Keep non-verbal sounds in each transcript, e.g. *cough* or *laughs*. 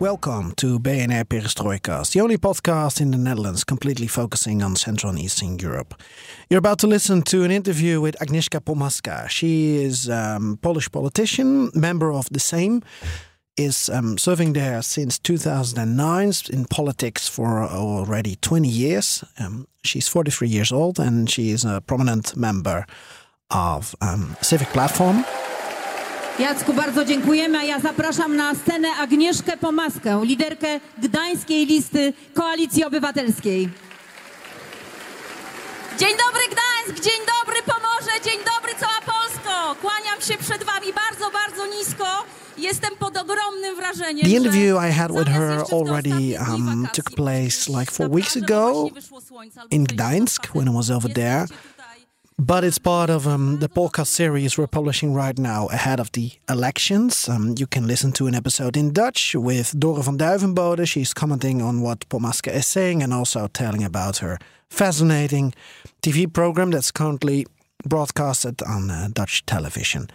Welcome to BNR Perestrojkast, the only podcast in the Netherlands completely focusing on Central and Eastern Europe. You're about to listen to an interview with Agnieszka Pomaska. She is a um, Polish politician, member of the Sejm, is um, serving there since 2009 in politics for already 20 years. Um, she's 43 years old and she is a prominent member of um, Civic Platform. Jacku, bardzo dziękujemy, a ja zapraszam na scenę Agnieszkę Pomaskę, liderkę Gdańskiej Listy Koalicji Obywatelskiej. Dzień dobry Gdańsk, dzień dobry Pomorze, dzień dobry cała Polsko. Kłaniam się przed wami bardzo, bardzo nisko. Jestem pod ogromnym wrażeniem. The interview I had with her already um, took place like four weeks ago in Gdańsk when I was over there. But it's part of um, the podcast series we're publishing right now ahead of the elections. Um, you can listen to an episode in Dutch with Dore van Duivenbode. She's commenting on what Pomaska is saying and also telling about her fascinating TV program that's currently broadcasted on uh, Dutch television.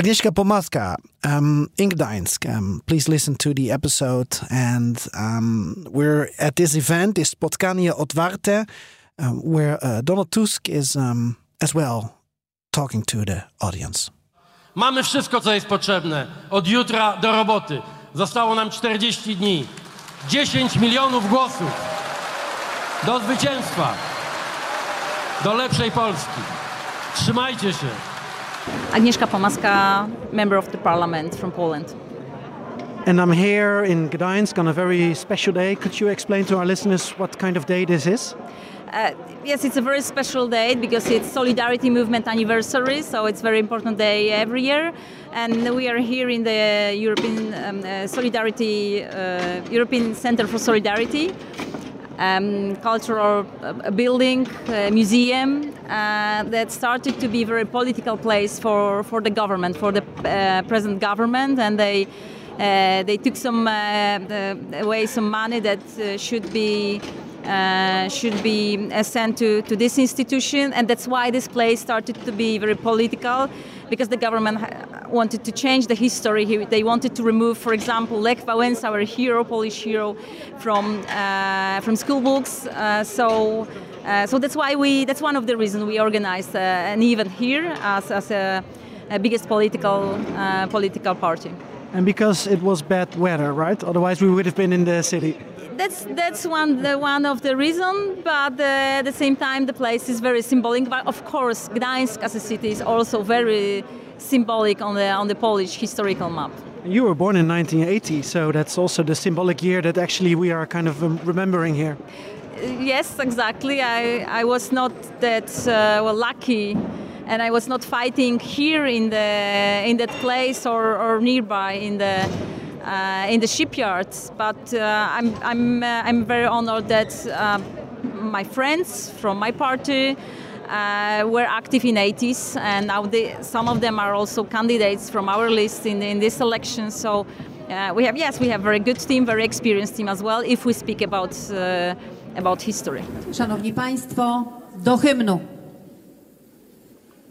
Agnieszka Pomaska um, in Gdańsk. Um, please listen to the episode. And um, we're at this event, this Spotkanie Otwarte, um, where uh, Donald Tusk is um, as well talking to the audience. Mamy wszystko, co jest potrzebne. Od jutra do roboty. Zostało nam 40 dni. 10 milionów głosów. Do zwycięstwa. Do lepszej Polski. Trzymajcie się. Agnieszka Pomaska, member of the parliament from Poland. And I'm here in Gdańsk on a very special day. Could you explain to our listeners what kind of day this is? Uh, yes, it's a very special day because it's Solidarity Movement anniversary, so it's a very important day every year. And we are here in the European um, uh, Solidarity, uh, European Center for Solidarity, um, cultural uh, building, uh, museum uh, that started to be a very political place for, for the government, for the present government, and they they took some uh, away some money that uh, should be uh, should be uh, sent to, to this institution, and that's why this place started to be very political, because the government ha- wanted to change the history. He- They wanted to remove, for example, Lech Wałęsa, our hero, Polish hero, from uh, from school books. Uh, so. Uh, so that's why we. That's one of the reasons we organized uh, an event here as, as a, a biggest political uh, political party. And because it was bad weather, right? Otherwise, we would have been in the city. That's that's one the one of the reason, but uh, at the same time the place is very symbolic. But of course, Gdańsk as a city is also very symbolic on the on the Polish historical map. You were born in 1980, so that's also the symbolic year that actually we are kind of um, remembering here. Uh, Yes, exactly. I I was not that uh, well lucky. And I was not fighting here in the in that place or, or nearby in the uh, in the shipyards. But uh, I'm I'm uh, I'm very honored that uh, my friends from my party uh, were active in 80s, and now they, some of them are also candidates from our list in in this election. So. Uh, we have yes, we have a very good team, very experienced team as well. If we speak about about history. Szanowni Państwo, do hymnu.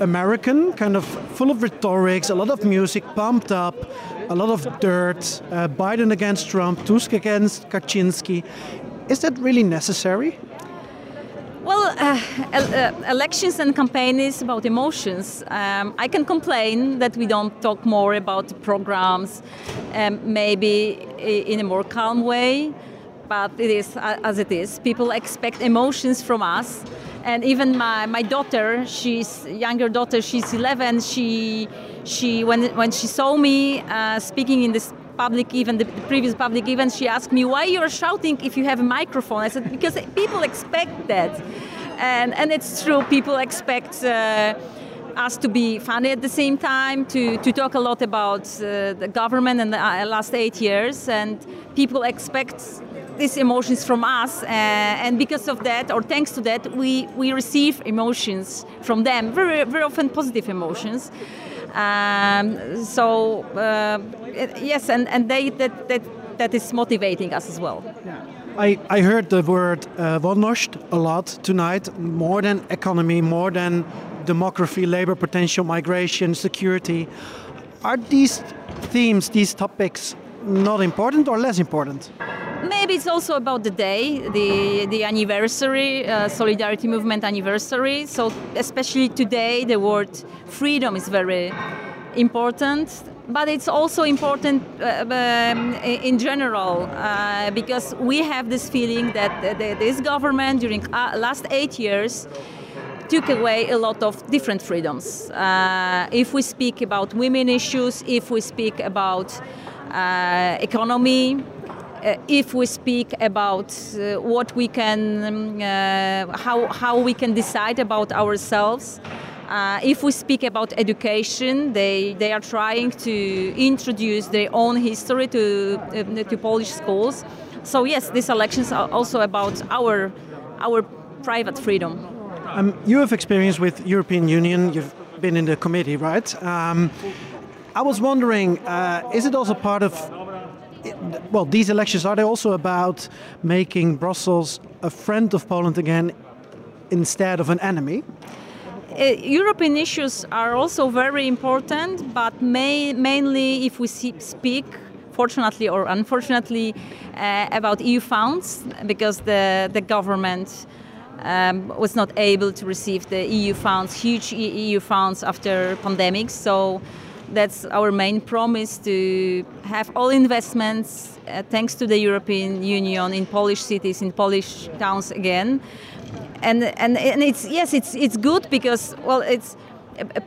American, kind of full of rhetorics, a lot of music pumped up, a lot of dirt. Uh, Biden against Trump, Tusk against Kaczynski. Is that really necessary? Well, uh, uh, elections and campaign is about emotions. Um, I can complain that we don't talk more about the programs, um, maybe in a more calm way, but it is as it is. People expect emotions from us. And even my, my daughter, she's younger daughter, she's 11. She, she when, when she saw me uh, speaking in this public event, the, the previous public event, she asked me, why you're shouting if you have a microphone? I said, because people expect that. And, and it's true, people expect uh, us to be funny at the same time, to, to talk a lot about uh, the government in the uh, last eight years, and people expect these emotions from us, uh, and because of that, or thanks to that, we, we receive emotions from them, very, very often positive emotions. Um, so uh, yes, and, and they, that, that, that is motivating us as well. I, I heard the word uh, a lot tonight, more than economy, more than demography, labor potential, migration, security. Are these themes, these topics, not important or less important? Maybe it's also about the day, the the anniversary, uh, solidarity movement anniversary. So especially today, the word freedom is very important. But it's also important uh, um, in general uh, because we have this feeling that this government during uh, last eight years took away a lot of different freedoms. Uh, if we speak about women issues, if we speak about uh, economy, uh, if we speak about uh, what we can, um, uh, how, how we can decide about ourselves, uh, if we speak about education, they, they are trying to introduce their own history to, uh, to Polish schools. So yes, these elections are also about our, our private freedom. Um, you have experience with European Union. You've been in the committee, right? Um, I was wondering, uh, is it also part of well, these elections are they also about making Brussels a friend of Poland again instead of an enemy? Uh, European issues are also very important, but may, mainly if we see, speak, fortunately or unfortunately, uh, about EU funds, because the, the government um, was not able to receive the EU funds, huge EU funds after pandemic. So that's our main promise to have all investments, uh, thanks to the European Union, in Polish cities, in Polish towns again. And, and, and it's, yes, it's, it's good because, well, it's,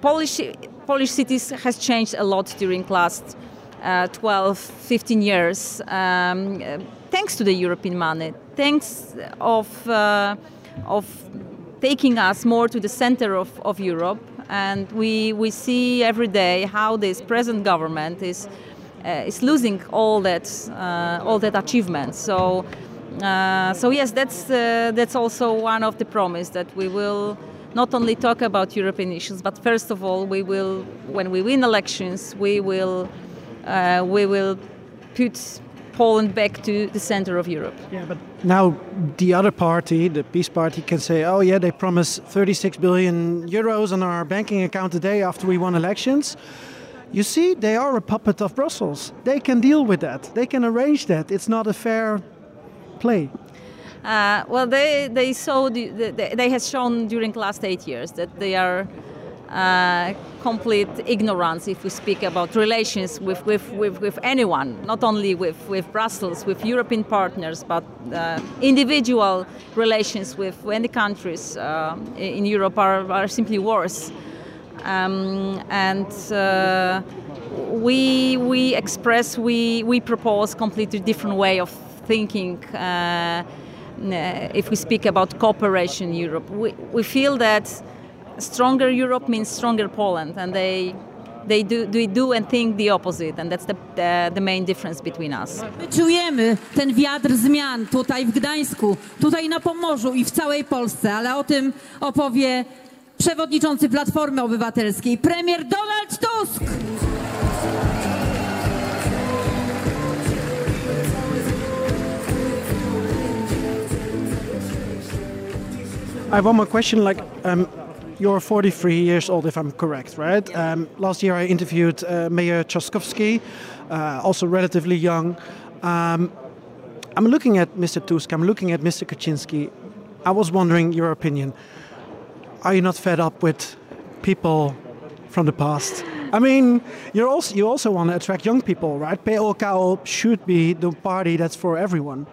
Polish, Polish cities has changed a lot during last uh, 12, 15 years, um, thanks to the European money, thanks of, uh, of taking us more to the center of, of Europe and we, we see every day how this present government is, uh, is losing all that, uh, all that achievement. So, uh, so yes, that's, uh, that's also one of the promise that we will not only talk about European issues, but first of all, we will, when we win elections, we will, uh, we will put Poland back to the center of Europe. Yeah, but now the other party, the PiS Party, can say, oh yeah, they promised 36 billion euros on our banking account today after we won elections. You see, they are a puppet of Brussels. They can deal with that. They can arrange that. It's not a fair play. Uh, well, they they saw the, the, they have shown during the last eight years that they are uh, complete ignorance if we speak about relations with, with, with, with, anyone, not only with, with Brussels, with European partners, but uh, individual relations with any countries uh, in Europe are, are simply worse. Um, and uh, we, we express, we, we propose completely different way of thinking uh, if we speak about cooperation in Europe. We, we feel that stronger Europe means stronger Poland, and they they do, they do and think the opposite, and that's the, the, the main difference between us. My czujemy ten wiatr zmian tutaj w Gdańsku, tutaj na Pomorzu i w całej Polsce, ale o tym opowie przewodniczący Platformy Obywatelskiej, premier Donald Tusk. I have one more question. Like, um, You're 43 years old, if I'm correct, right? Um, last year I interviewed uh, Mayor Trzaskowski, uh, also relatively young. Um, I'm looking at Mr. Tusk, I'm looking at Mr. Kaczynski. I was wondering your opinion. Are you not fed up with people from the past? I mean, you're also you also want to attract young people, right? PLKO should be the party that's for everyone.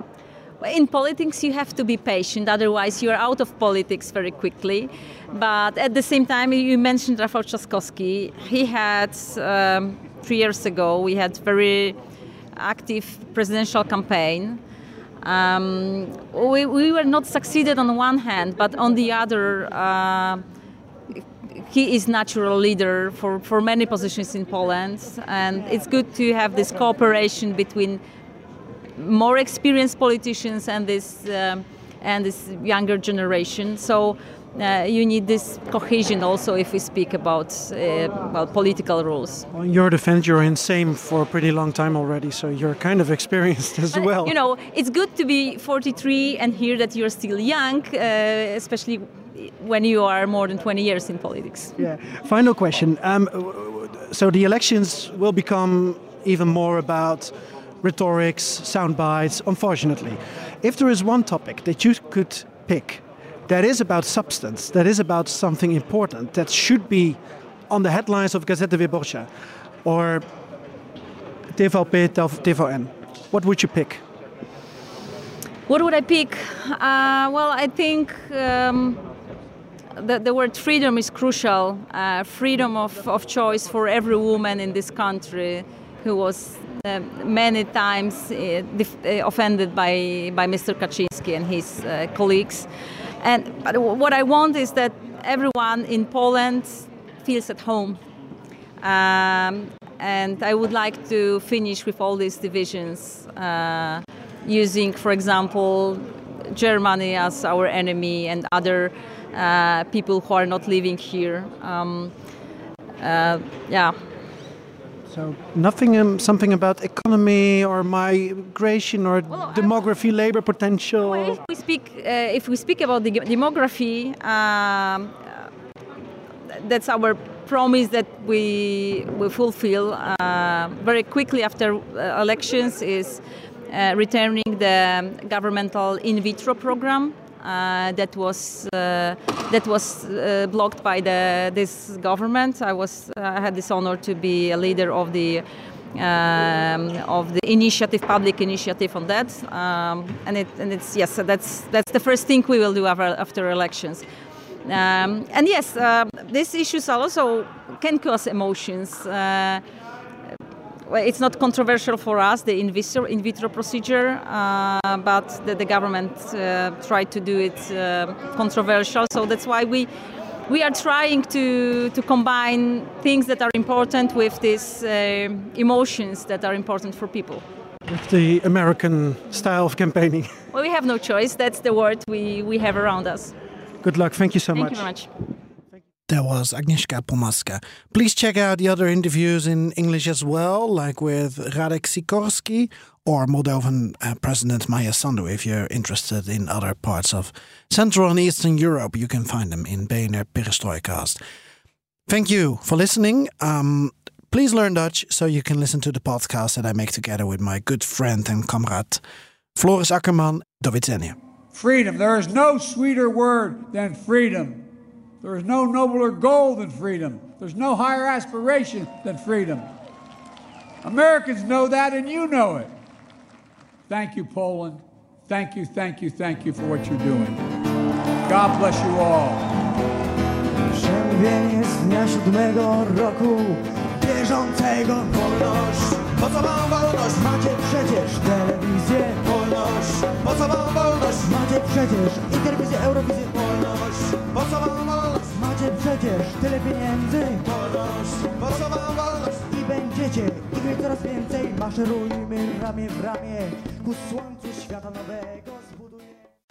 In politics, you have to be patient, otherwise, you are out of politics very quickly. But at the same time, you mentioned Rafał Trzaskowski. He had, um, three years ago, we had very active presidential campaign. Um, we, we were not succeeded on one hand, but on the other, uh, he is natural leader for, for many positions in Poland, and it's good to have this cooperation between more experienced politicians and this um, and this younger generation. So. Uh, you need this cohesion also if we speak about uh, well, political rules. Well, in your defense, you're in Sejm for a pretty long time already, so you're kind of *laughs* experienced as well. You know, it's good to be 43 and hear that you're still young, uh, especially when you are more than 20 years in politics. Yeah. Final question. Um, so the elections will become even more about rhetorics, sound bites, unfortunately. If there is one topic that you could pick that is about substance, that is about something important, that should be on the headlines of Gazeta Wyborcza or TVP TVN, what would you pick? What would I pick? Uh, well, I think um, the, the, word freedom is crucial. Uh, freedom of, of choice for every woman in this country who was uh, many times uh, uh, offended by, by Mr. Kaczynski and his uh, colleagues. And but what I want is that everyone in Poland feels at home. Um, and I would like to finish with all these divisions, uh, using, for example, Germany as our enemy and other uh, people who are not living here. Um, yeah. So nothing, um, something about economy or migration or well, demography, labor potential. Well, if we speak, uh, if we speak about the demography, um, that's our promise that we will fulfill uh, very quickly after uh, elections. Is uh, returning the governmental in vitro program that was uh, that was uh, blocked by the this government. I was I had this honor to be a leader of the. Um, of the initiative, public initiative on that, um, and it and it's yes, that's that's the first thing we will do after, after elections. Um, and yes, uh, these issues also can cause emotions. Uh, well, it's not controversial for us, the in vitro, in vitro procedure, uh, but the, the government uh, tried to do it uh, controversial. So that's why we we are trying to to combine things that are important with these uh, emotions that are important for people. With the American style of campaigning. Well, we have no choice. That's the word we, we have around us. Good luck. Thank you so Thank much. Thank you very much. That was Agnieszka Pomaska. Please check out the other interviews in English as well, like with Radek Sikorski or Moldovan uh, President Maia Sandu. If you're interested in other parts of Central and Eastern Europe, you can find them in BNR Perestrojkast. Thank you for listening. Um, please learn Dutch so you can listen to the podcast that I make together with my good friend and comrade Floris Akkerman. Do. Freedom. There is no sweeter word than freedom. There is no nobler goal than freedom. There's no higher aspiration than freedom. Americans know that, and you know it. Thank you, Poland. Thank you, thank you, thank you for what you're doing. God bless you all. Bieżącego Wolność, po co wam wolność? Macie przecież telewizję Wolność, po co wam wolność? Macie przecież i telewizję, Eurowizję Wolność, po co wam wolność? Macie przecież tyle pieniędzy. Wolność, po co wam wolność? I będziecie. Ich mieć coraz więcej Maszerujmy ramię w ramię Ku słońcu świata nowego